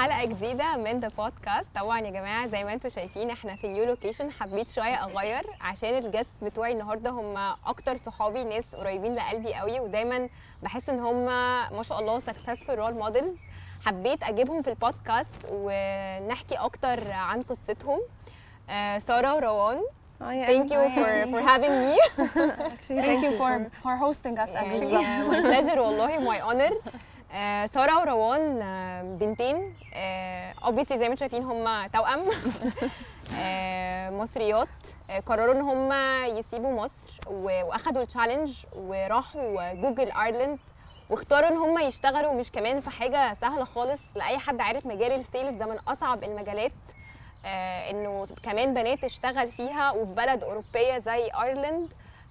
حلقة جديدة من The Podcast طبعا يا جماعة زي ما أنتم شايفين إحنا في new location حبيت شوية أغير عشان ال guests بتوعي النهارده هم أكتر صحابي ناس قريبين لقلبي قوي ودايما بحس إن هم ما شاء الله successful role models حبيت أجيبهم في البودكاست ونحكي أكتر عن قصتهم. آه، سارة وروان thank you for for having me. Thank you for for hosting us actually. my pleasure والله my honor. آه، سارة وروان آه، بنتين. آه، obviously زي ما أنتم شايفين هم توأم. آه، مصريات. آه، قرروا ان هم يسيبوا مصر واخدوا ال challenge وراحوا جوجل Ireland واختاروا ان هم يشتغلوا مش كمان في حاجة سهلة خالص لأي حد عارف مجال ال sales ده من أصعب المجالات. آه، إنه كمان بنات تشتغل فيها وفي بلد أوروبية زي Ireland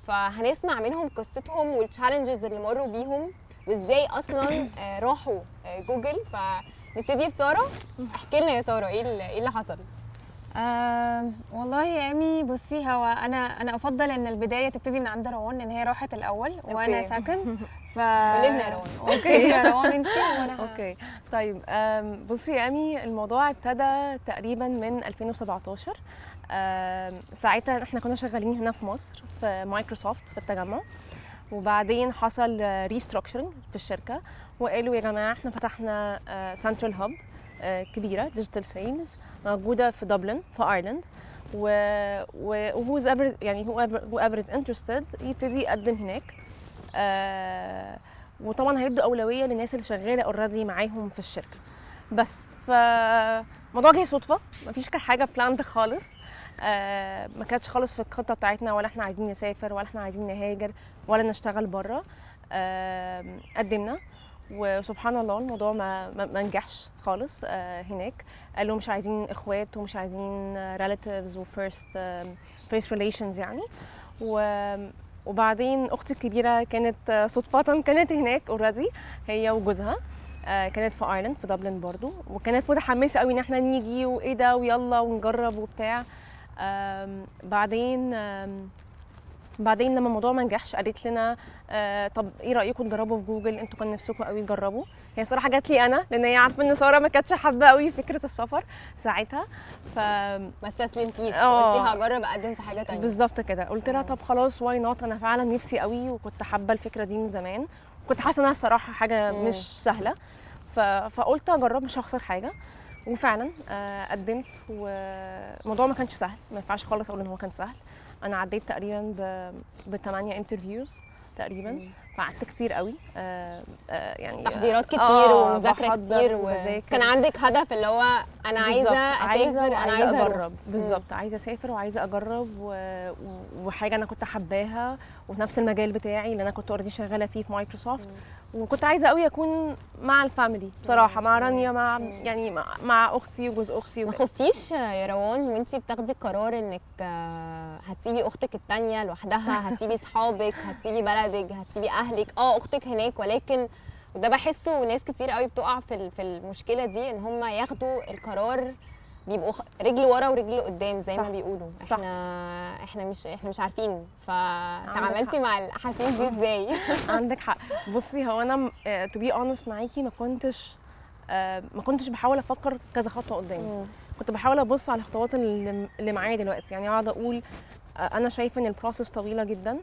فهنسمع منهم قصتهم وال challenges اللي مروا بيهم. وازاي أصلا آه، راحوا آه، جوجل. فنبتدي بسارة. احكي لنا يا سارة إيه اللي, إيه اللي حصل؟ آه والله يا ايمي بصي هو أنا أنا أفضل إن البداية تبتدي من عند روان إن هي راحت الأول وأنا. second ف قولي لنا يا روان. okay. يا روان أنت وأنا. okay. طيب بصي يا ايمي الموضوع ابتدى تقريبا من 2017 أم، ساعتها إحنا كنا شغالين هنا في مصر في مايكروسوفت في التجمع. وبعدين حصل restructuring في الشركة وقالوا يا جماعة إحنا فتحنا central hub كبيرة digital sales موجودة في دبلن في Ireland و whose ever يعني whoever is interested يبتدي يقدم هناك. آه وطبعا هيدوا أولوية للناس اللي شغالة already معاهم في الشركة. بس فالموضوع جه صدفة مفيش كان حاجة planned خالص. آه ما كانتش خالص في الخطة بتاعتنا ولا إحنا عايزين نسافر ولا إحنا عايزين نهاجر ولا نشتغل بره. آه قدمنا. وسبحان الله الموضوع ما ما نجحش خالص آه هناك. قالوا مش عايزين إخوات ومش عايزين relatives و first first relations يعني. و وبعدين أختي الكبيرة كانت صدفة كانت هناك already هي وجوزها. كانت في Ireland في دبلن برضو. وكانت متحمسة قوي إن إحنا نيجي وإيه ده ويلا ونجرب وبتاع. بعدين بعدين لما الموضوع ما نجحش قالت لنا آه طب إيه رأيكم تجربوا في جوجل؟ أنتوا كان نفسكم قوي تجربوا. هي صراحة جات لي أنا لأن هي عارفة إن سارة ما كانتش حابة قوي فكرة السفر ساعتها. ف ما استسلمتيش. آه. قلتي هجرب أقدم في حاجة تانية. بالظبط كده. قلت لها آه. طب خلاص why not أنا فعلا نفسي قوي وكنت حابة الفكرة دي من زمان. كنت حاسة إنها الصراحة حاجة مم. مش سهلة. ف... فقلت أجرب مش هخسر حاجة. وفعلا آه قدمت والموضوع ما كانش سهل ما ينفعش خالص أقول إن هو كان سهل. أنا عديت تقريبا ب بثمانية انترفيوز تقريبا. فقعدت كتير قوي آه آه يعني تحضيرات كتير آه، ومذاكرة كتير و... كان عندك هدف اللي هو أنا عايزة أسافر أنا عايزة. أجرب. بالظبط. عايزة أسافر وعايزة أجرب. و- وحاجة أنا كنت حباها وفي نفس المجال بتاعي اللي أنا كنت already شغالة فيه في مايكروسوفت. وكنت عايزة قوي أكون مع ال family بصراحة مع رانيا مع يعني مع, مع أختي وجوز أختي ما خفتيش يا روان وأنتي بتاخدي قرار إنك آه، هتسيبي أختك التانية لوحدها هتسيبي صحابك هتسيبي بلدك هتسيبي أهلك؟ آه أختك هناك ولكن وده بحسه ناس كتير قوي بتقع في في المشكلة دي إن هم ياخدوا القرار بيبقوا رجل ورا ورجل قدام زي ما صح. بيقولوا. صح. إحنا إحنا مش إحنا مش عارفين. فتعاملتي. مع الأحاسيس دي إزاي؟ عندك حق. بصي هو أنا to be honest معاكي ما كنتش آه، ما كنتش بحاول أفكر كذا خطوة قدام. كنت بحاول أبص على الخطوات اللي معايا دلوقتي. يعني أقعد أقول آه، أنا شايفة إن ال process طويلة جدا.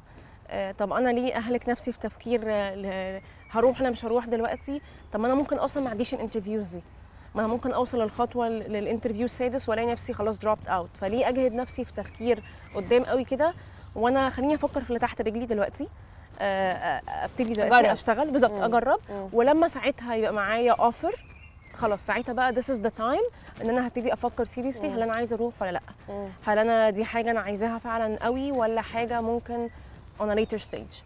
آه، طب أنا ليه أهلك نفسي في تفكير هروح ولا مش هروح دلوقتي؟ طب ما أنا ممكن أصلا ما عنديش ال interviews دي. ما أنا ممكن أوصل للخطوه ل- لل interview السادس وألاقي نفسي خلاص dropped out فليه أجهد نفسي في تفكير قدام قوي كده؟ وأنا خليني أفكر في اللي تحت رجلي دلوقتي. آه، آه، أبتدي دلوقتي أجرب. أشتغل. بالظبط. أجرب. مم. ولما ساعتها يبقى معايا offer خلاص ساعتها بقى this is the time إن أنا هبتدي أفكر seriously هل أنا عايزه أروح ولا لأ. مم. هل أنا دي حاجة أنا عايزاها فعلا قوي ولا حاجة ممكن on a later stage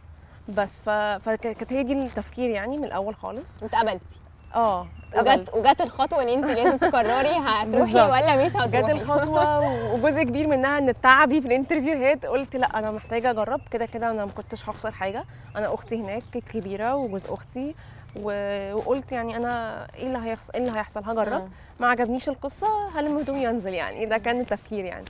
بس ف... فكانت هي دي التفكير يعني من الأول خالص. واتقبلتي. آه وجت وجت الخطوة إن أنت لازم تقرري هتروحي. ولا مش جت هتروحي الخطوة وجزء كبير منها إن تعبي في الانترفيوهات قلت لأ أنا محتاجة أجرب. كده كده أنا ما كنتش هخسر حاجة. أنا أختي هناك كبيرة وجوز أختي وقلت يعني أنا إيه اللي هيحصل إيه اللي هيحصل؟ هجرب. ما عجبنيش القصة هلم هدومي وانزل يعني؟ ده كان التفكير يعني.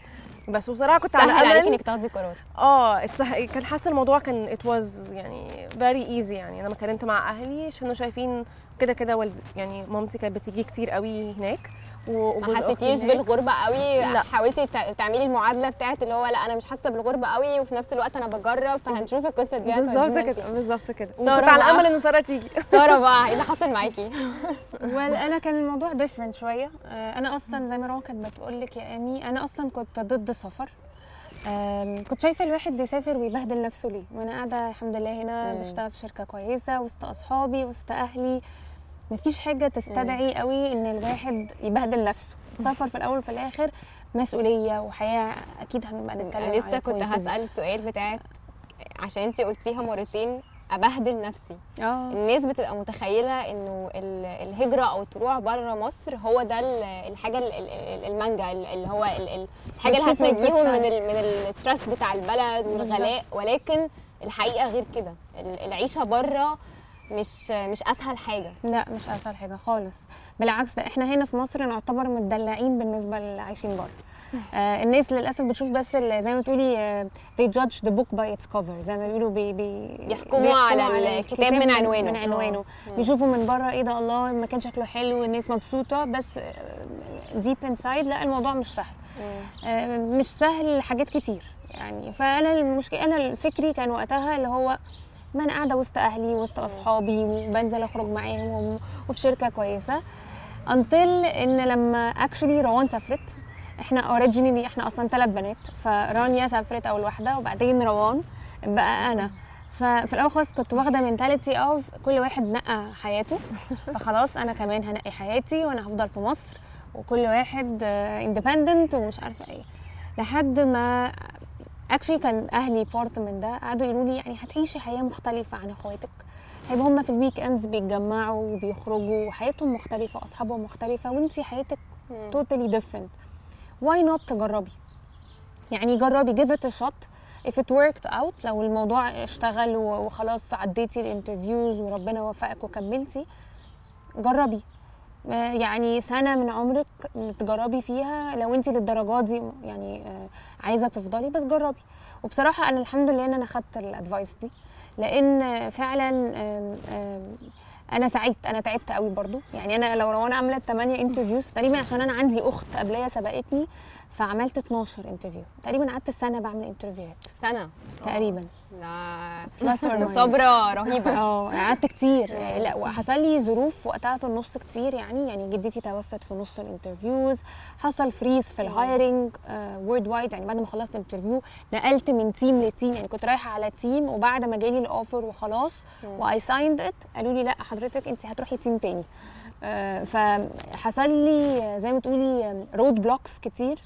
بس بصراحة كان أسهل عليكي أمل. إنك تاخدي قرار. آه اتسه- كان حاسة الموضوع كان it was يعني very easy يعني. أنا لما اتكلمت مع أهلي عشان شايفين كده كده والد يعني مامتي كانت بتيجي كتير قوي هناك ما حسيتيش. بالغربة قوي لا. حاولتي تع- تعملي المعادلة بتاعت اللي هو لأ أنا مش حاسة بالغربة قوي وفي نفس الوقت أنا بجرب فهنشوف القصة دي بالظبط كده. بالظبط كده وكنت على. أمل إن سارة تيجي سارة بقى إيه اللي حصل معاكي وال أنا كان الموضوع different شوية آه، أنا أصلا زي ما روان كانت بتقول لك يا ايمي أنا أصلا كنت ضد السفر كنت شايفة الواحد يسافر ويبهدل نفسه ليه وأنا قاعدة الحمد لله هنا. بشتغل في شركة كويسة وسط أصحابي وسط أهلي مفيش حاجة تستدعي قوي إن الواحد يبهدل نفسه. السفر في الأول وفي الآخر مسؤولية وحياة أكيد هنبقى نتكلم أنا لسه كنت. هسأل السؤال بتاعت عشان انت قلتيها مرتين أبهدل نفسي. آه. الناس بتبقى متخيلة إنه ال- الهجرة أو الطلوع بره مصر هو ده ال- الحاجة ال- ال- المانجا ال- اللي هو ال- ال- الحاجة اللي هتنجيهم من البيتزا. ال- من ال stress بتاع البلد والغلاء. ولكن الحقيقة غير كده. ال- العيشة بره مش مش أسهل حاجة. لا مش أسهل حاجة خالص. بالعكس إحنا هنا في مصر نعتبر متدلعين بالنسبة للي عايشين بره آه الناس للأسف بتشوف بس زي ما تقولي آه they judge the book by its cover. زي ما بيقولوا بي بي بيحكموا على الكتاب من عنوانه. من عنوانه. بيشوفوا من بره إيه ده الله المكان شكله حلو الناس مبسوطة بس deep inside لا الموضوع مش سهل. آه، مش سهل حاجات كتير يعني. فأنا المشكلة أنا فكري كان وقتها اللي هو ما أنا قاعدة وسط أهلي وسط أصحابي وبنزل أخرج معاهم وفي شركة كويسة. until إن لما actually روان سافرت إحنا originally إحنا أصلا ثلاث بنات فرانيا سافرت أول واحدة وبعدين روان بقى أنا. ففي الأول خالص كنت واخدة mentality of كل واحد نقى حياته. فخلاص أنا كمان هنقي حياتي وأنا هفضل في مصر وكل واحد independent ومش عارفة إيه. لحد ما actually كان أهلي part من ده. قعدوا يقولوا لي يعني هتعيشي حياة مختلفة عن إخواتك. هيبقى هم في ال weekends بيتجمعوا وبيخرجوا وحياتهم مختلفة وأصحابهم مختلفة وإنتي حياتك totally different why not تجربي؟ يعني جربي it a shot. If it worked out لو الموضوع اشتغل وخلاص عديتي ال interviews وربنا وفقك وكملتي جربي. يعني سنة من عمرك تجربي فيها؟ لو انت للدرجات دي يعني آه، عايزة تفضلي بس جربي. وبصراحة أنا الحمد لله إن أنا خدت ال advice دي لأن فعلا أنا سعيت أنا تعبت قوي برضو. يعني أنا لو روان عملت 8 interviews تقريبا عشان أنا عندي أخت قبليا سبقتني فعملت 12 interview تقريبا قعدت سنة بعمل interview ات سنة؟ تقريبا. لا. مثابره رهيبة. آه قعدت كتير. لا وحصل لي ظروف وقتها في النص كتير يعني يعني جدتي توفت في نص ال interviews حصل freeze في ال hiring worldwide يعني بعد ما خلصت ال interview نقلت من team ل team يعني كنت رايحة على team وبعد ما جالي ال offer وخلاص و I signed it قالوا لي لا حضرتك انت هتروحي team تاني. آه، فحصل لي زي ما تقولي road blocks كتير.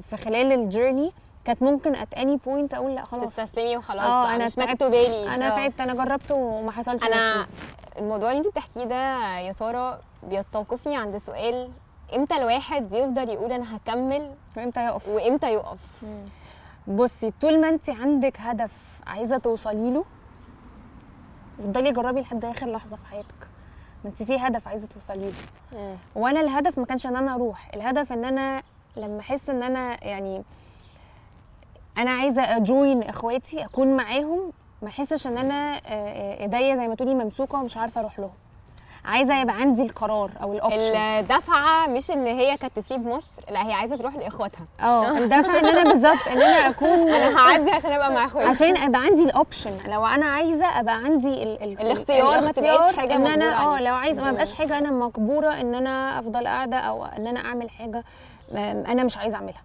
في خلال ال journey كانت ممكن at any point أقول لأ خلاص. تستسلمي وخلاص آه بقى أنا مش تعبت. مكتوبة لي. أنا آه. تعبت أنا جربت وما حصلش أنا. الموضوع اللي انت بتحكيه ده يا سارة بيستوقفني عند سؤال إمتى الواحد يفضل يقول أنا هكمل وامتى يقف؟ وامتى يقف؟ بصي طول ما انت عندك هدف عايزة توصلي له افضلي جربي لحد آخر لحظة في حياتك. ما انت في هدف عايزة توصلي له. وأنا الهدف ما كانش إن أنا أروح الهدف إن أنا لما أحس إن أنا يعني أنا عايزة أ join إخواتي أكون معاهم ما أحسش إن أنا آه، آه، إيديا زي ما تقولي ممسوكة ومش عارفة أروح لهم. عايزة يبقى عندي القرار أو ال option الدفعة مش إن هي كانت تسيب مصر لأ هي عايزة تروح لإخواتها. آه الدافع إن أنا بالظبط إن أنا أكون أنا هعدي عشان أبقى مع إخواتي. عشان أبقى عندي ال option لو أنا عايزة أبقى عندي ال ال الاختيار ما تبقاش حاجة إن أنا آه. لو عايزه ما. ابقاش حاجة أنا مجبورة إن أنا أفضل قاعدة أو إن أنا أعمل حاجة. أنا مش عايزة أعملها.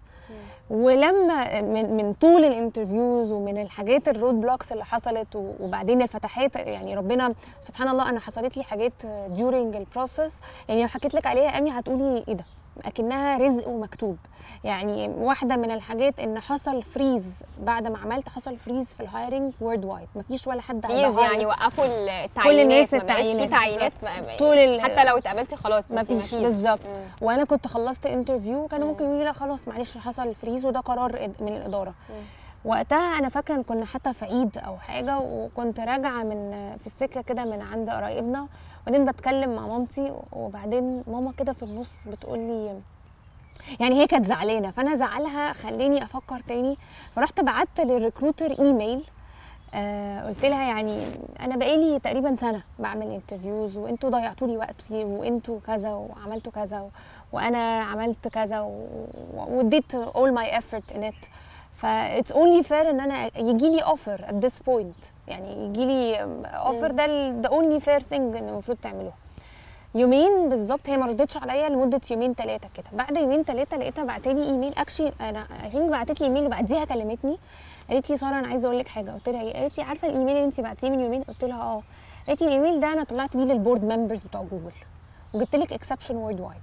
ولما من من طول ال interviews ومن الحاجات ال road blocks اللي حصلت وبعدين الفتحات يعني ربنا سبحان الله أنا حصلت لي حاجات during ال process يعني لو حكيت لك عليها أمي هتقولي إيه ده؟ أكنها رزق ومكتوب. يعني واحدة من الحاجات إن حصل freeze بعد ما عملت حصل freeze في ال hiring worldwide مفيش ولا حد هيبقى يعني وقفوا التعيينات كل الناس بقاش في التعيينات. تعيينات طول ال- حتى لو اتقابلتي خلاص ما انتي فيش بالظبط. مم. وأنا كنت خلصت interview كانوا ممكن يقولوا لي لا خلاص معلش حصل freeze وده قرار من الإدارة. وقتها أنا فاكرة إن كنا حتى في عيد أو حاجة وكنت راجعة من في السكة كده من عند قرايبنا وبعدين بتكلم مع مامتي وبعدين ماما كده في النص بتقول لي يعني هي كانت زعلانة فأنا زعلها خلاني أفكر تاني فرحت بعت لل recruiter email آه قلت لها يعني أنا بقالي تقريبا سنة بعمل interviews وأنتوا ضيعتوا لي وقتي وأنتوا كذا وعملتوا كذا. وأنا عملت كذا. واديت all my effort in it ف it's only fair ان أنا يجي لي offer at this point. يعني يجي لي offer ده the only fair thing إن المفروض تعملوه يومين بالظبط هي ما ردتش عليا لمدة يومين ثلاثة كده. بعد يومين ثلاثة لقيتها بعت لي email actually أنا هي بعتت لي ايميل وبعديها كلمتني. قالت لي سارة أنا عايزة أقول لك حاجة. قلت لها إيه؟ قالت لي عارفة الايميل اللي انت بعتيه من يومين؟ قلت لها آه. قالت لي الايميل ده أنا طلعت بيه لل board members بتوع جوجل وجبت لك exception worldwide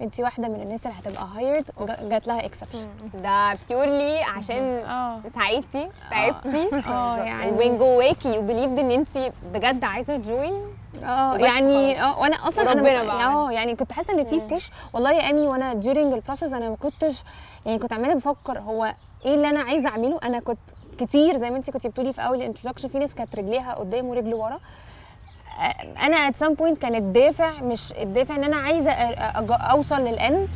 انت واحدة من الناس اللي هتبقى hired جات لها exception ده purely عشان آه. سعيتي تعبتي. آه يعني. ومن جواكي و believed ان انت بجد عايزة ت join آه يعني. آه وأنا أصلا أنا. آه يعني كنت حاسة إن في push والله يا أمي وأنا during ال process أنا ما كنتش يعني كنت عمالة بفكر هو إيه اللي أنا عايزة أعمله. أنا كنت كتير زي ما انت كنت بتقولي في أول ال introduction في ناس كانت رجليها قدام ورجل ورا. أنا at some point كان الدافع مش الدافع إن أنا عايزة أوصل لل end.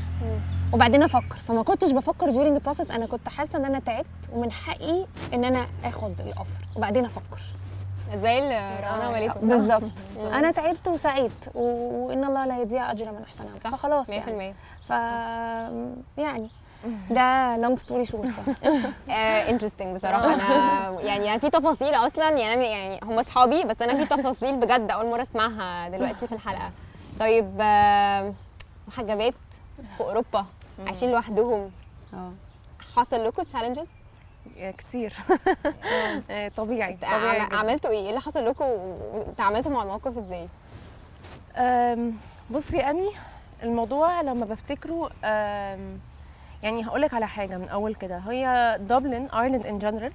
وبعدين أفكر. فما كنتش بفكر during ال process أنا كنت حاسة إن أنا تعبت ومن حقي إن أنا آخد ال offer وبعدين أفكر. زي اللي رنا عملته بالظبط. أنا تعبت وسعيت و- وإن الله لا يضيع أجر من أحسن عمل. فخلاص 100% يعني ف يعني. ده long story short interesting بصراحة. أنا يعني أنا في تفاصيل أصلا يعني أنا يعني هم أصحابي بس أنا في تفاصيل بجد أول مرة أسمعها دلوقتي في الحلقة. طيب آه، محجبات في أوروبا عايشين لوحدهم. آه. حصل لكم challenges كتير. آه، طبيعي طبيعي. عملتوا إيه؟ إيه اللي حصل لكم؟ وتعاملتوا مع الموقف إزاي؟ بصي يا أمي الموضوع لما بفتكره يعني هقول لك على حاجة من أول كده. هي دبلن ايرلند in general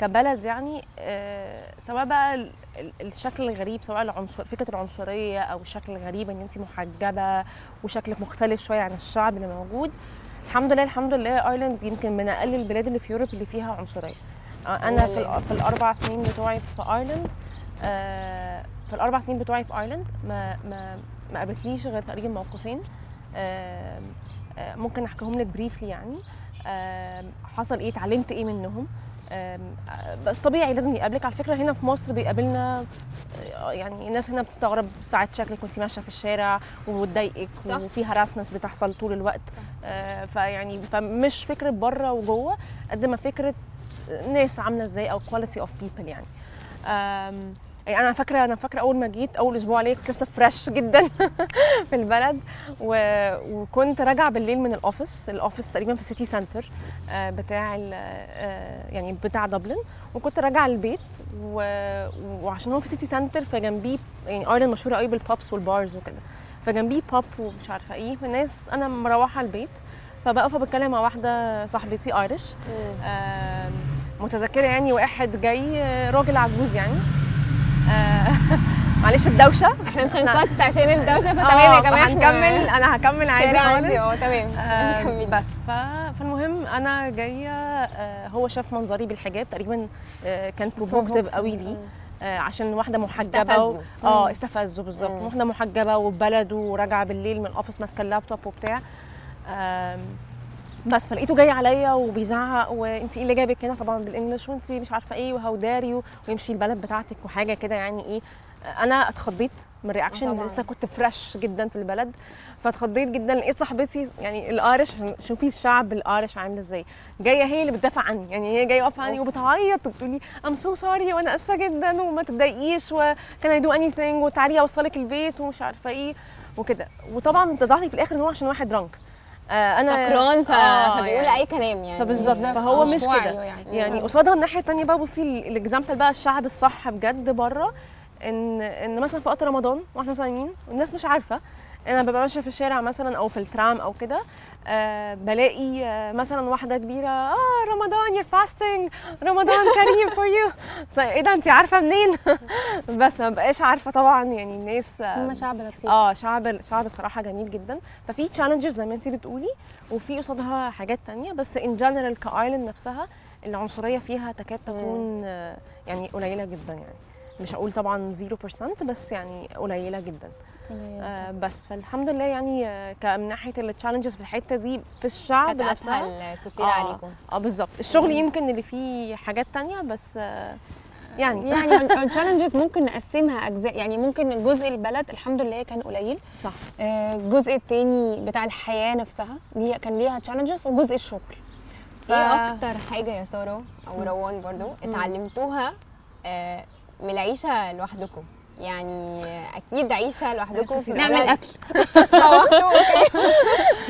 كبلد يعني أه، سواء بقى ال- ال- الشكل الغريب سواء العنصر فكرة العنصرية أو الشكل الغريب إن انت محجبة وشكلك مختلف شوية عن الشعب اللي موجود. الحمد لله الحمد لله ايرلند يمكن من أقل البلاد اللي في Europe اللي فيها عنصرية. أه، أنا في, في الأربع سنين بتوعي في ايرلند آه، في الأربع سنين بتوعي في ايرلند ما ما ما قابلتليش غير تقريبا موقفين. آه، ممكن احكيهم لك briefly يعني. آم، حصل إيه اتعلمت إيه منهم. آه، بس طبيعي لازم يقابلك. على فكرة هنا في مصر بيقابلنا آه، يعني الناس هنا بتستغرب ساعات شكلك وانت ماشية في الشارع وتضايقك. وفي harassments بتحصل طول الوقت. آه، فيعني فمش فكرة بره وجوه قد ما فكرة ناس عاملة إزاي أو quality of people يعني. أنا فاكره أنا فاكرة أول ما جيت أول أسبوع ليا كنت لسه fresh جدا في البلد. و... وكنت راجعة بالليل من ال office ال office تقريبا في city center آه، بتاع ال... آه، يعني بتاع دبلن وكنت راجعة البيت و... وعشان هو في city center فجنبيه يعني ايرلند مشهورة قوي بال pubs وال bars وكده. فجنبيه pub ومش عارفة إيه. فالناس أنا مروحة البيت. فبقف بتكلم مع واحدة صاحبتي Irish متذكرة يعني واحد جاي آه، راجل عجوز يعني. معلش الدوشة. إحنا مش هن cut عشان الدوشة فتمام آه، يا جماعة هنكمل أنا هكمل عادي عادي أه تمام. آه، كملي. بس. ف... فالمهم أنا جاية آه، هو شاف منظري بالحجاب تقريبا آه، كان provocative. قوي آه، عشان واحدة محجبة. و... آه استفزه بالظبط. واحدة محجبة وفي بلده وراجعة بالليل من ال office ماسكة اللابتوب وبتاع. بس فلقيته جاي عليا وبيزعق وانت إيه اللي جابك هنا طبعا بال English وانت مش عارفة إيه و how dare you ويمشي البلد بتاعتك وحاجة كده يعني إيه. أنا اتخضيت من ال reaction طبعاً. لسه كنت fresh جدا في البلد. فاتخضيت جدا لقيت صاحبتي يعني ال Irish شوفي الشعب ال Irish عامل إزاي. جاية هي اللي بتدافع عني يعني هي جاية واقفة عني. وبتعيط وبتقولي I'm so sorry وأنا آسفة جدا وما تتضايقيش و can I do anything وتعالي أوصلك البيت ومش عارفة إيه وكده. وطبعا اتضح لي في الآخر إن هو عشان واحد drunk آه آه سكران ف... آه، فبيقول يعني. أي كلام يعني فبالظبط بالظبط. فهو مش كده يعني. يعني قصادها الناحية الثانية بقى بصي ال example بقى الشعب الصح بجد بره ان إن مثلا في وقت رمضان وإحنا صايمين والناس مش عارفة أنا ببقى ماشية في الشارع مثلا أو في الترام أو كده آه بلاقي آه مثلا واحدة كبيرة آه رمضان you're fasting رمضان كريم for you إيه ده؟ انت عارفة منين؟ بس ما بقاش عارفة طبعا يعني الناس آه، هم شعب لطيف. آه شعب شعب الصراحه جميل جدا. ففي challenges زي ما انت بتقولي وفي قصادها حاجات تانية. بس in general ك Ireland نفسها العنصرية فيها تكاد تكون آه، يعني قليلة جدا يعني. مش هقول طبعا 0% بس يعني قليلة جدا. آه بس فالحمد لله يعني آه، من ناحية التشالنجز في الحتة دي في الشعب كانت أسهل كتير آه. عليكم. آه بالظبط. الشغل يمكن اللي فيه حاجات تانية بس آه، يعني. يعني التشالنجز ممكن نقسمها أجزاء. يعني ممكن جزء البلد الحمد لله كان قليل. صح. آه، الجزء التاني بتاع الحياة نفسها ليها كان ليها تشالنجز وجزء الشغل. ف... إيه أكتر حاجة يا سارة أو روان برضو اتعلمتوها آه، من العيشة لوحدكم؟ يعني أكيد عيشة لوحدكم في نعمل. أكل.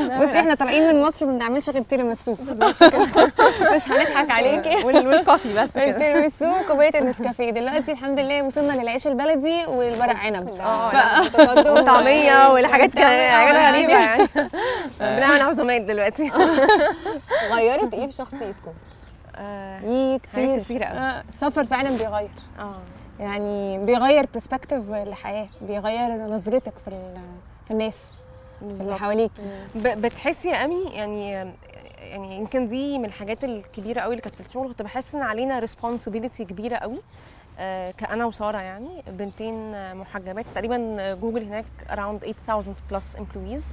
بصي إحنا طالعين من مصر ما بنعملش غير تيراميسو مش هنضحك عليكي. وال- والكوفي بس التيراميسو وكوبايه النسكافيه دلوقتي الحمد لله وصلنا للعيش البلدي والورق عنب. آه وطعميه والحاجات كده حاجات غريبة يعني. بنعمل عزومات دلوقتي. غيرت إيه في شخصيتكم؟ في كتير. حاجات كتيرة أوي. آه، السفر فعلا بيغير. آه. يعني بيغير perspective للحياة بيغير نظرتك في في الناس في اللي بالظبط. حواليك ب- بتحسي يا أمي يعني يعني يمكن دي من الحاجات الكبيرة قوي اللي كانت في الشغل كنت بحس إن علينا responsibility كبيرة قوي آه، كأنا وسارة يعني بنتين آه، محجبات تقريبا جوجل هناك around 8000 plus employees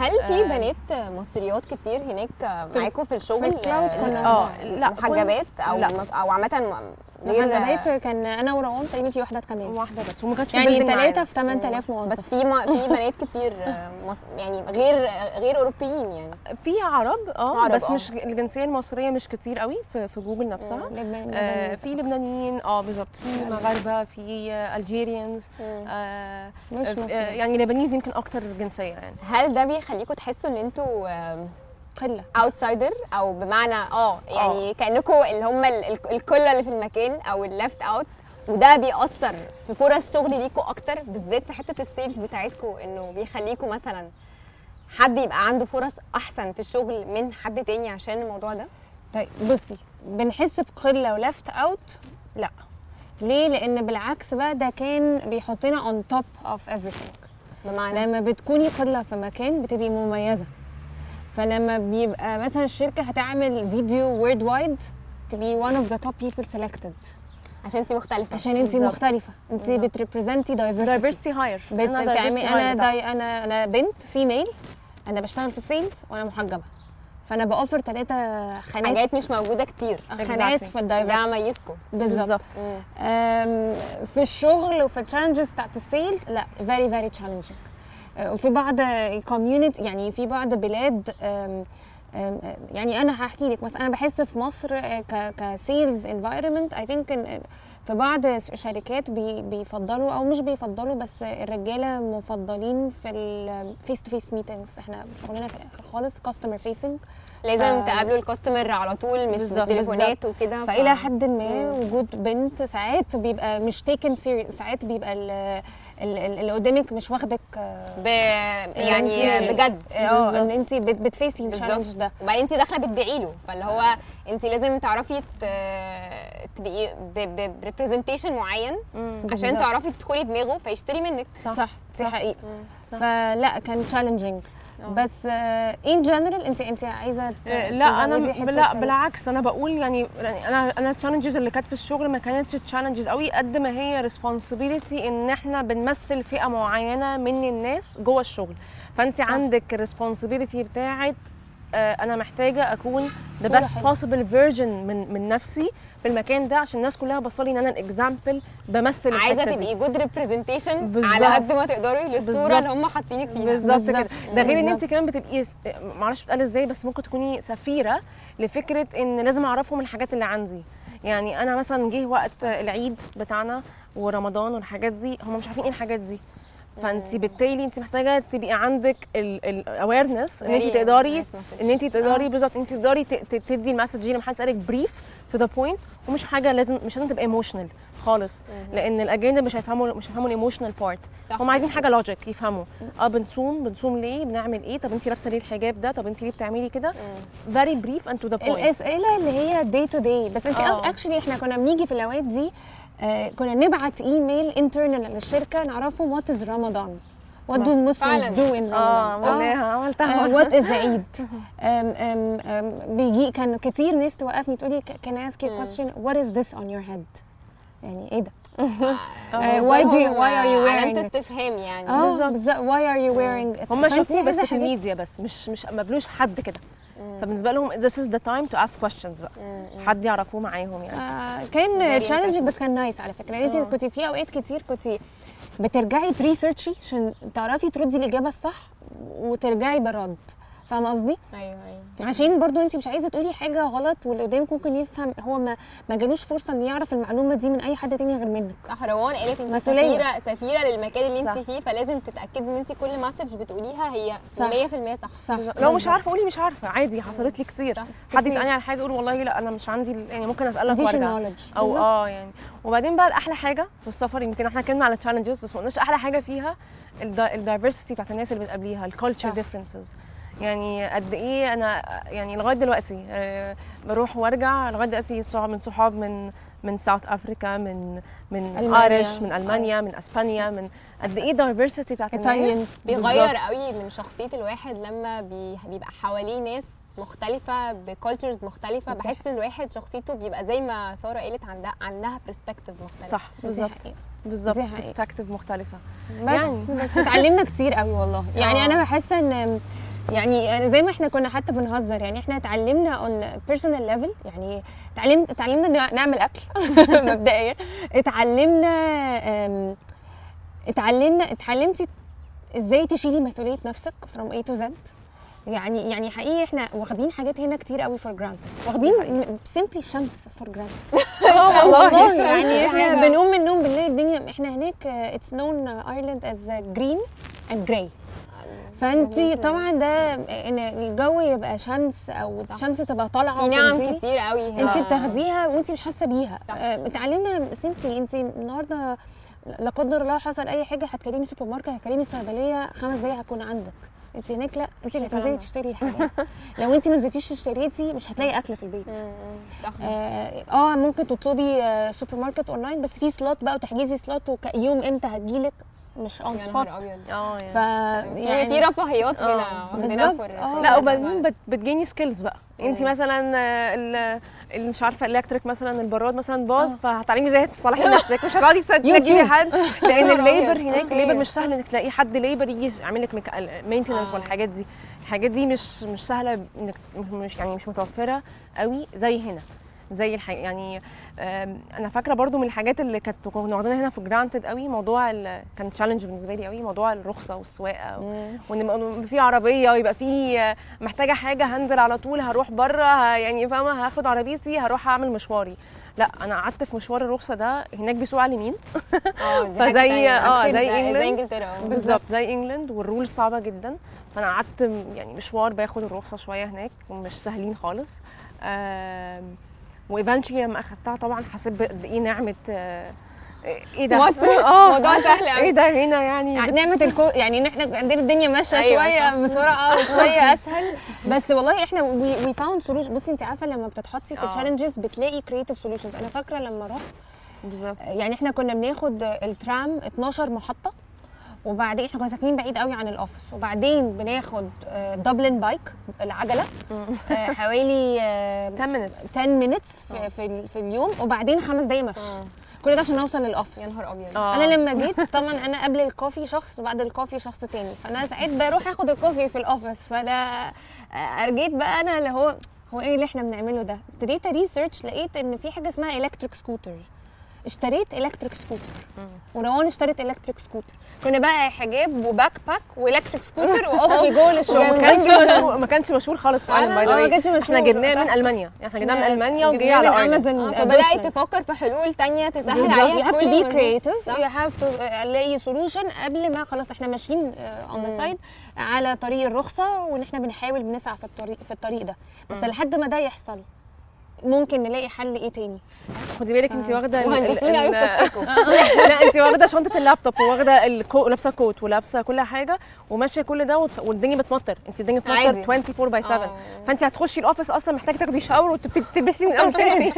هل في آه. بنات مصريات كتير هناك معاكم في الشغل في ال cloud كنا- آه لا محجبات أو لا. أو عامة م- غير محجبات كان أنا وروان تقريبا في واحدة كمان. واحدة بس وما كانتش يعني ثلاثة. في 8000 موظف بس في ما في بنات كتير آه، مص... يعني غير غير أوروبيين يعني. في عرب آه عرب، بس آه. مش الجنسية المصرية مش كتير قوي في, في جوجل نفسها. لبنان آه. في لبنانيين آه بالظبط. في مغاربه في Algerians آه مش آه مصري. يعني Lebanese يمكن أكتر جنسية يعني. هل ده بيخليكم تحسوا إن أنتوا آم، قلة. outsider أو بمعنى آه يعني كانكم اللي هم ال- ال- الكل اللي في المكان أو ال left out وده بيأثر في فرص شغل ليكوا أكتر بالذات في حتة ال sales بتاعتكم إنه بيخليكوا مثلا حد يبقى عنده فرص أحسن في الشغل من حد تاني عشان الموضوع ده. طيب بصي بنحس بقلة و left out لا. ليه؟ لأن بالعكس بقى ده كان بيحطنا on top of everything. بمعنى؟ لما بتكوني قلة في مكان بتبقي مميزة. فلما بيبقى مثلا الشركة هتعمل فيديو worldwide تبقي one of the top people selected. عشان انت مختلفة. عشان انت. مختلفة. انت بت represent ي diversity. Diversity hire بتعمل أنا دي أنا أنا بنت female أنا بشتغل في ال sales وأنا محجبة. فأنا بأوفر ثلاثة خانات. حاجات مش موجودة كتير. خانات. في ده ال diversity ميزكم بالظبط. بالظبط. في الشغل وفي ال challenges بتاعت ال sales لا very very challenging وفي بعض community يعني في بعض بلاد يعني أنا هحكي لك مثلا أنا بحس في مصر آه، ك ك sales environment I think في بعض شركات بي بيفضلوا أو مش بيفضلوا بس الرجالة مفضلين في ال face to face meetings إحنا شغلنا في الآخر خالص customer facing لازم ف- تقابلوا ال customer على طول مش. بالتليفونات وكده ف- فالى حد ما وجود بنت ساعات بيبقى مش taken serious ساعات بيبقى اللي قدامك مش واخدك آه، ب... يعني بجد. آه إن انت بت- بت face ي ال challenge ده. وبعدين انت داخلة بتبيعي له. فاللي هو انت لازم تعرفي ت- تبقي ب representation معين عشان. تعرفي تدخلي دماغه فيشتري منك. صح. صح. دي حقيقة. فلا كان challenging آه. بس in general انت انت عايزة آه، لا أنا لا ال- بالعكس أنا بقول يعني يعني أنا أنا ال challenges اللي كانت في الشغل ما كانتش challenges قوي قد ما هي responsibility إن إحنا بنمثل فئة معينة من الناس جوه الشغل فأنت صح. عندك ال responsibility بتاعت آه، أنا محتاجة أكون best حلوة. possible version من من نفسي في المكان ده عشان الناس كلها بصلي إن أنا ال example بمثل عايزة. تبقي good representation. على قد ما تقدري للصورة. اللي هم حاطينك فيها بالظبط كده. ده غير إن. أنت كمان بتبقي معرفش بتقال إزاي بس ممكن تكوني سفيرة لفكرة إن لازم أعرفهم الحاجات اللي عندي يعني أنا مثلا جه وقت العيد بتاعنا ورمضان والحاجات دي هم مش عارفين إيه الحاجات دي فانت بالتالي انت محتاجة تبقي عندك ال awareness إن انت تقدري. إن انت تقدري بالظبط انت تقدري تدي ال message دي لما حد يسالك brief to the point ومش حاجة لازم مش لازم تبقى emotional خالص لأن الاجانب مش هيفهموا مش هيفهموا ال emotional part. هم عايزين حاجة logic يفهموا. آه بنصوم بنصوم ليه؟ بنعمل إيه؟ طب انت لابسة ليه الحجاب ده؟ طب انت ليه بتعملي كده؟ very brief and to the point الأسئلة اللي هي day to day بس انت آه. actually إحنا كنا بنيجي في الأوقات دي آه كنا نبعت إيميل internal للشركة نعرفهم what is رمضان what do Muslims فعلاً. do in آه عملتها what is عيد بيجي كان كتير ناس توقفني تقولي can I ask you a question? What is this on your head? يعني إيه ده؟ آه، why are you wearing علامة it؟ استفهام يعني. آه بالظبط. are you wearing it هم شافوه بس في الميديا بس مش مش ما قابلوش حد كده. فبالنسبة لهم this is the time to ask questions بقى. حد يعرفوه معاهم يعني. آه، كان challenging interesting. بس كان nice على فكرة. يعني آه. انت كنت في أوقات كتير كنت بترجعي ت research ي عشان تعرفي تردي الإجابة الصح وترجعي بالرد. فاهمة قصدي؟ أيوه أيوه عشان برضو انت مش عايزة تقولي حاجة غلط واللي قدامك ممكن يفهم هو ما ما جالوش فرصة ان يعرف المعلومة دي من أي حد تاني غير منك صح روان قالت انت. سفيرة سفيرة للمكان اللي انت صح. فيه فلازم تتأكدي ان انت كل message بتقوليها هي صح. 100% صح صح لو مش. عارفة قولي مش عارفة عادي حصلت لي كتير صح. حد. يسألني على حاجة أقول والله لا أنا مش عندي يعني ممكن أسألك وأرجع أو آه يعني وبعدين بقى أحلى حاجة في السفر يمكن إحنا اتكلمنا على challenges بس ما قلناش أحلى حاجة فيها ال diversity بتاعت الناس اللي بتقابليها ال culture صح. differences يعني قد إيه أنا يعني لغاية دلوقتي آه، بروح وأرجع لغاية دلوقتي صحاب من صحاب من من South Africa من من. Irish من ألمانيا من أسبانيا من قد إيه ال diversity بتاعت الناس. بيغير قوي من شخصية الواحد لما بي... بيبقى حواليه ناس مختلفة ب cultures مختلفة. صح. بحس ان الواحد شخصيته بيبقى زي ما سارة قالت عندها عندها perspective مختلف صح. بالظبط. بالظبط. perspective مختلفة. بس يعني. بس اتعلمنا كتير قوي والله. يعني آه. أنا بحس إن يعني زي ما إحنا كنا حتى بنهزر يعني إحنا اتعلمنا on personal level يعني اتعلمنا اتعلمنا نعمل أكل مبدئيا. اتعلمنا اتعلمنا اتعلمتي إزاي تشيلي مسؤولية نفسك from A to Z. يعني يعني حقيقي إحنا واخدين حاجات هنا كتير قوي for granted واخدين simply الشمس for granted والله. يعني إحنا بنقوم من النوم بنلاقي الدنيا إحنا هناك it's known Ireland is green and gray فانت. طبعا ده إن الجو يبقى شمس أو صح. الشمس تبقى طالعة في نعم. كتير قوي انت بتاخديها وانت مش حاسة بيها. آه، اتعلمنا simply انت النهارده لا قدر الله حصل أي حاجة هتكلمي سوبر ماركت هتكلمي صيدلية خمس دقايق هتكون عندك انت هناك لا انت اللي هتنزلي. تشتري الحاجات لو انت ما نزلتيش اشتريتي مش هتلاقي أكل في البيت. صح آه آه، ممكن تطلبي آه، سوبر ماركت اونلاين بس في slot بقى وتحجزي slot ويوم إمتى هتجيلك مش on the spot آه ف يعني يعني في رفاهيات هنا واخدينها بالظبط، for لا وبعدين بتجيني skills بقى. انت مم. مثلا آه، ال ال- مش عارفة electric مثلا البراد مثلا باظ. فهتعلمي إزاي تصلحي لنفسك؟ مش هتقعدي تستني يوتيوب. حد لأن ال labor. هناك. ال labor مش سهل إنك تلاقي حد. labor يجي يعمل لك maintenance. والحاجات دي. الحاجات دي مش مش سهلة إنك مش يعني مش متوفرة قوي زي هنا. زي الح... يعني أنا فاكرة برضو من الحاجات اللي كانت كنا واخدينها هنا for granted قوي موضوع ال... كان challenge بالنسبة لي قوي موضوع الرخصة والسواقة. وإن في عربية ويبقى في محتاجة حاجة هنزل على طول هروح برة يعني فاهمة هاخد عربيتي هروح أعمل مشواري لأ أنا قعدت في مشوار الرخصة ده هناك بيسوق على اليمين آه فزي-. آه، عكس زي آه. بالظبط زي England وال rule صعبة جدا فأنا قعدت يعني مشوار باخد الرخصة شوية هناك ومش سهلين خالص و eventually لما أخدتها طبعا حسيت بقد إيه نعمة آه، إيه ده؟ مصر آه موضوع سهل قوي إيه ده هنا يعني؟ يعني نعمة الكو يعني إن إحنا عندنا الدنيا ماشية أيوة، شوية. بسرعة وشوية أسهل. بس والله إحنا we found solution بصي انت عارفة لما بتتحطي في آه. challenges بتلاقي creative solutions أنا فاكرة لما رحت بالظبط. يعني إحنا كنا بناخد الترام 12 محطة. وبعدين إحنا كنا ساكنين بعيد قوي عن ال office وبعدين بناخد Dublin bike العجله حوالي آه، 10 minutes. 10 minutes في, في, ال- في اليوم. وبعدين خمس دقايق مشي. آه. كل ده عشان نوصل لل office يا نهار أبيض. أنا لما جيت طبعا أنا قبل ال coffee شخص وبعد ال coffee شخص تاني. فأنا ساعات بروح آخد ال coffee في ال office فأنا ارجيت بقى أنا اللي هو هو إيه اللي إحنا بنعمله ده؟ ابتديت research لقيت إن في حاجة اسمها electric scooter اشتريت electric scooter وروان اشترت electric scooter كنا بقى حجاب و backpack و electric scooter و off you go للشغل كانش مشهور ما كانش مشهور خالص في ايرلاند by the way ما كانش مشهور. إحنا جبناه من. ألمانيا. إحنا جبناه من ألمانيا وجه جبناه على امازون فبدأت تفكر في حلول تانية تسهل عليها كل الموضوع be. creative. صح. you have to ألاقي solution قبل ما خلاص إحنا ماشيين on the side على طريق الرخصة وإن إحنا بنحاول بنسعى في الطريق في الطريق ده. بس لحد ما ده يحصل ممكن نلاقي حل إيه تاني خدي بالك انت واخدة مهندسين قوي بتفتكوا لا انت واخدة شنطة اللابتوب وواخدة الكو لابسة coat ولابسة كل حاجة وماشية كل ده وت- والدنيا بتمطر انت الدنيا بتمطر عادي. 24 by 7 آه. فانت هتخشي ال office أصلا محتاجة تاخدي shower وتبتدي تلبسي من اول تاني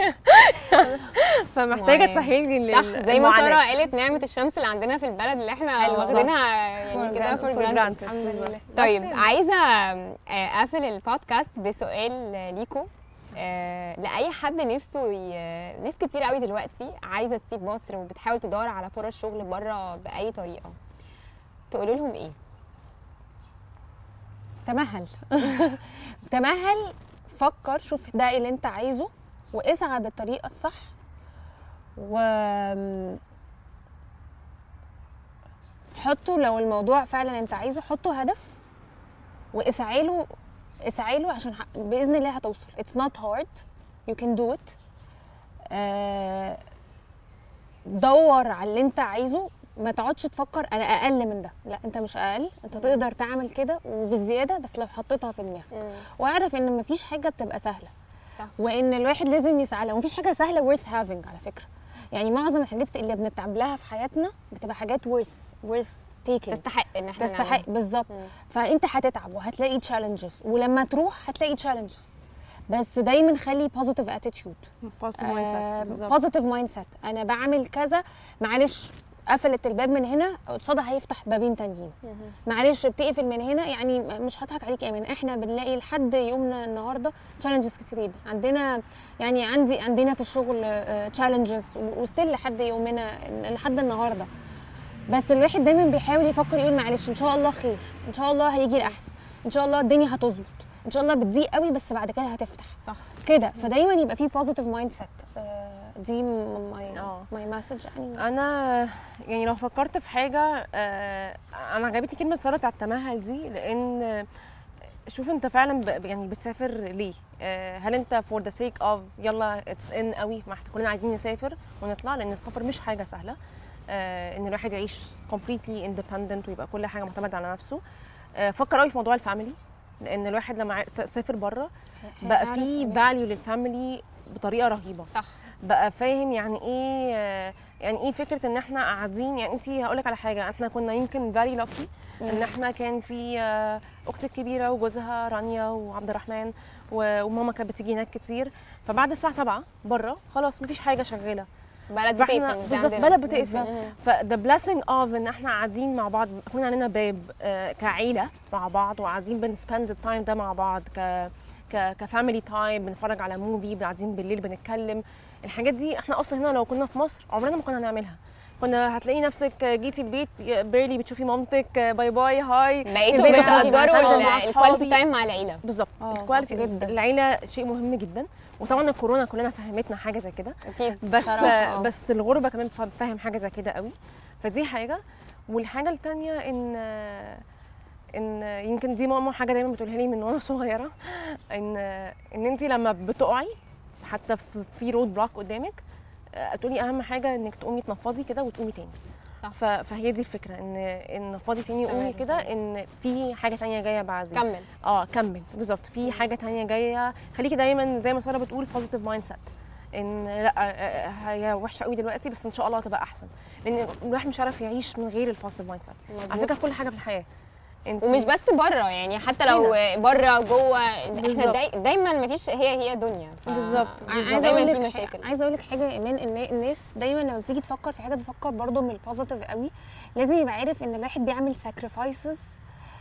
فمحتاجه. تسهلي لي صح زي ما سارة. قالت نعمة الشمس اللي عندنا في البلد اللي إحنا. واخدينها يعني كده. for granted. الحمد لله طيب عايزة آه، اقفل البودكاست بسؤال ليكو آه لأي حد نفسه ي... ناس كتير قوي دلوقتي عايزة تسيب مصر وبتحاول تدور على فرص شغل بره بأي طريقة. تقولوا لهم إيه؟ تمهل. تمهل فكر شوف ده اللي أنت عايزه واسعى بالطريقة الصح و حطه لو الموضوع فعلا أنت عايزه حطه هدف واسعى له اسعى له عشان ح- بإذن الله هتوصل. it's not hard you can do it دور على اللي انت عايزه. ما تقعدش تفكر أنا أقل من ده. لا انت مش أقل. انت تقدر تعمل كده وبالزياده بس لو حطيتها في دماغك. واعرف إن مفيش حاجة بتبقى سهلة. صح. وإن الواحد لازم يسعى لها. ومفيش حاجة سهلة worth having على فكرة. يعني معظم الحاجات اللي بنتعب لها في حياتنا بتبقى حاجات worth worth taking تستحق إن إحنا تستحق. بالظبط. فأنت هتتعب وهتلاقي challenges ولما تروح هتلاقي challenges بس دايما خلي positive attitude. positive mindset أنا بعمل كذا معلش قفلت الباب من هنا قصادها هيفتح بابين تانيين. معلش بتقفل من هنا يعني مش هضحك عليك يا ايمان إحنا بنلاقي لحد يومنا النهارده challenges كتير جدا عندنا يعني عندي عندنا في الشغل challenges و still لحد يومنا لحد النهارده. بس الواحد دايما بيحاول يفكر يقول معلش إن شاء الله خير إن شاء الله هيجي الأحسن إن شاء الله الدنيا هتظبط إن شاء الله بتضيق قوي بس بعد كده هتفتح. صح. كده. فدايما يبقى في positive mindset دي my. my message يعني. أنا يعني لو فكرت في حاجة آه، أنا عجبتني كلمة سارة بتاعت تمهل دي لأن شوف أنت فعلا ب- يعني بتسافر ليه؟ آه، هل أنت for the sake of يلا it's in قوي ما إحنا كلنا عايزين نسافر ونطلع؟ لأن السفر مش حاجة سهلة. إن الواحد يعيش completely independent ويبقى كل حاجة معتمد على نفسه. آه، فكر قوي في موضوع ال family لأن الواحد لما سافر بره بقى في value لل family بطريقة رهيبة. صح. بقى فاهم يعني إيه آه، يعني إيه فكرة إن إحنا قاعدين؟ يعني انت هقول لك على حاجة إحنا كنا يمكن very lucky إن إحنا كان في آه، أختي الكبيرة وجوزها رانيا وعبد الرحمن وماما كانت بتيجي هناك كتير. فبعد الساعة 7 بره خلاص مفيش حاجة شغالة. بلد بتقفل بالظبط. بلد بتقفل. ف the blessing of إن إحنا قاعدين مع بعض قفلنا علينا باب آه، كعيلة مع بعض وقاعدين بن spend ال time ده مع بعض ك ك ك family time بنتفرج على movie قاعدين بالليل بنتكلم. الحاجات دي إحنا أصلا هنا لو كنا في مصر عمرنا ما كنا هنعملها. كنا هتلاقي نفسك جيتي البيت barely بتشوفي مامتك bye bye hi مع بتقدروا ال quality. time مع العيلة. بالظبط. آه، ال quality جدا. العيلة شيء مهم جدا. وطبعا الكورونا كلنا فهمتنا حاجة زي كده. أكيد. بس بصراحة، آه. بس الغربة كمان فا- فاهم حاجة زي كده قوي. فدي حاجة. والحاجة التانية إن إن يمكن دي ماما حاجة دايما بتقولها لي من وأنا صغيرة إن إن انت لما بتقعي حتى في- في roadblock قدامك آه، تقولي أهم حاجة إنك تقومي تنفضي كده وتقومي تاني. صح. فهي دي الفكرة ان إن نفضي تاني تمام، كده إن في حاجة تانية جاية بعد كمل. آه كمل. بالظبط. في حاجة تانية جاية. خليكي دايما زي ما سارة بتقول positive mindset إن لأ آه، آه، هي وحشة قوي دلوقتي بس إن شاء الله هتبقى أحسن. لأن الواحد مش عارف يعيش من غير ال positive mindset على. فكرة كل حاجة في الحياة. انت ومش بس بره يعني حتى لو بره جوه إحنا. داي دايما ما فيش هي هي دنيا. ف- بالظبط، عايزة دايما أقول في لك مشاكل. عايزه أقول لك حاجة يا إيمان إن الناس دايما لما بتيجي تفكر في حاجة بتفكر برضه من ال positive قوي. لازم يبقى عارف إن الواحد بيعمل sacrifices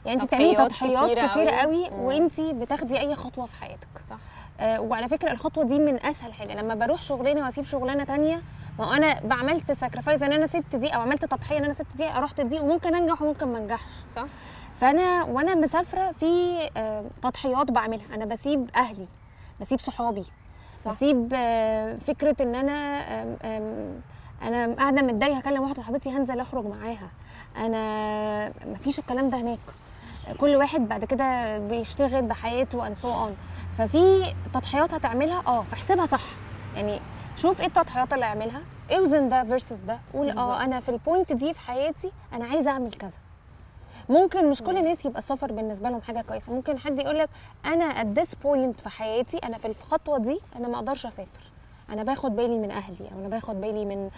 يعني أنت بتعملي تضحيات كتير قوي. قوي. وأنت بتاخدي أي خطوة في حياتك. صح. آه وعلى فكرة الخطوة دي من أسهل حاجة. لما بروح شغلانة وأسيب شغلانة تانية ما هو أنا بعملت sacrifice إن أنا سبت دي أو عملت تضحية إن أنا سبت دي رحت دي وممكن أنجح وممكن ما أنجحش. صح. فأنا وأنا مسافرة في آه، تضحيات بعملها. أنا بسيب أهلي بسيب صحابي صح. بسيب آه، فكرة إن أنا أنا قاعدة متضايقة هكلم واحدة صاحبتي هنزل أخرج معاها. أنا مفيش الكلام ده هناك. كل واحد بعد كده بيشتغل بحياته and so on. ففي تضحيات هتعملها آه فاحسبها صح. يعني شوف إيه التضحيات اللي هعملها اوزن ده versus ده. قول. آه أنا في ال point دي في حياتي أنا عايزة أعمل كذا. ممكن مش كل الناس يبقى السفر بالنسبة لهم حاجة كويسة. ممكن حد يقول لك أنا at this point في حياتي أنا في الخطوة دي أنا ما أقدرش أسافر. أنا باخد بالي من أهلي أو أنا باخد بالي من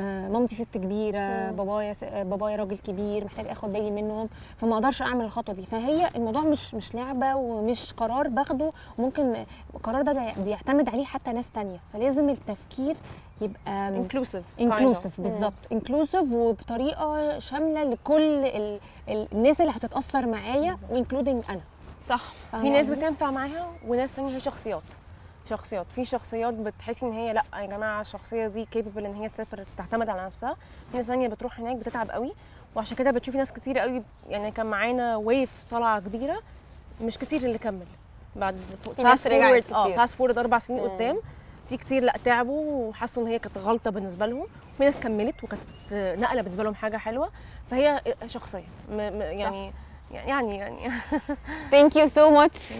مامتي ست كبيرة بابايا آه، بابايا راجل كبير محتاج آخد بالي منهم فما أقدرش اعمل الخطوة دي. فهي الموضوع مش مش لعبة ومش قرار باخده ممكن القرار ده بي- بيعتمد عليه حتى ناس تانية. فلازم التفكير يبقى inclusive inclusive بالظبط. inclusive وبطريقة شاملة لكل ال... ال... الناس اللي هتتأثر معايا و including أنا. صح. في ناس بتنفع معاها وناس تانية هي شخصيات. شخصيات. في شخصيات بتحسي إن هي لأ يا جماعة الشخصية دي capable إن هي تسافر تعتمد على نفسها. في ناس ثانية بتروح هناك بتتعب قوي. وعشان كده بتشوفي ناس كتير قوي يعني كان معانا wave طالعة كبيرة مش كتير اللي كمل. بعد رجعت forward- آه. fast forward أربع سنين مم. قدام في كتير لأ تعبوا وحسوا إن هي كانت غلطة بالنسبة لهم. في ناس كملت وكانت نقلة بالنسبة لهم حاجة حلوة. فهي شخصية. م م يعني يعني يعني. Thank you so much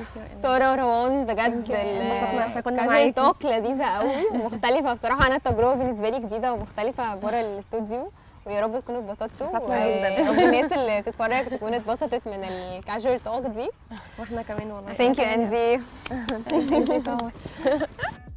سارة وروان بجد انبسطنا إحنا كنا معاكي. talk لذيذة قوي ومختلفة. بصراحة أنا التجربة بالنسبة لي جديدة ومختلفة بره الاستوديو ويا رب تكونوا اتبسطتوا. جداً. ورب الناس اللي تتفرج تكون اتبسطت من ال casual talk دي. وإحنا كمان والله. Thank you اندي Thank you so much.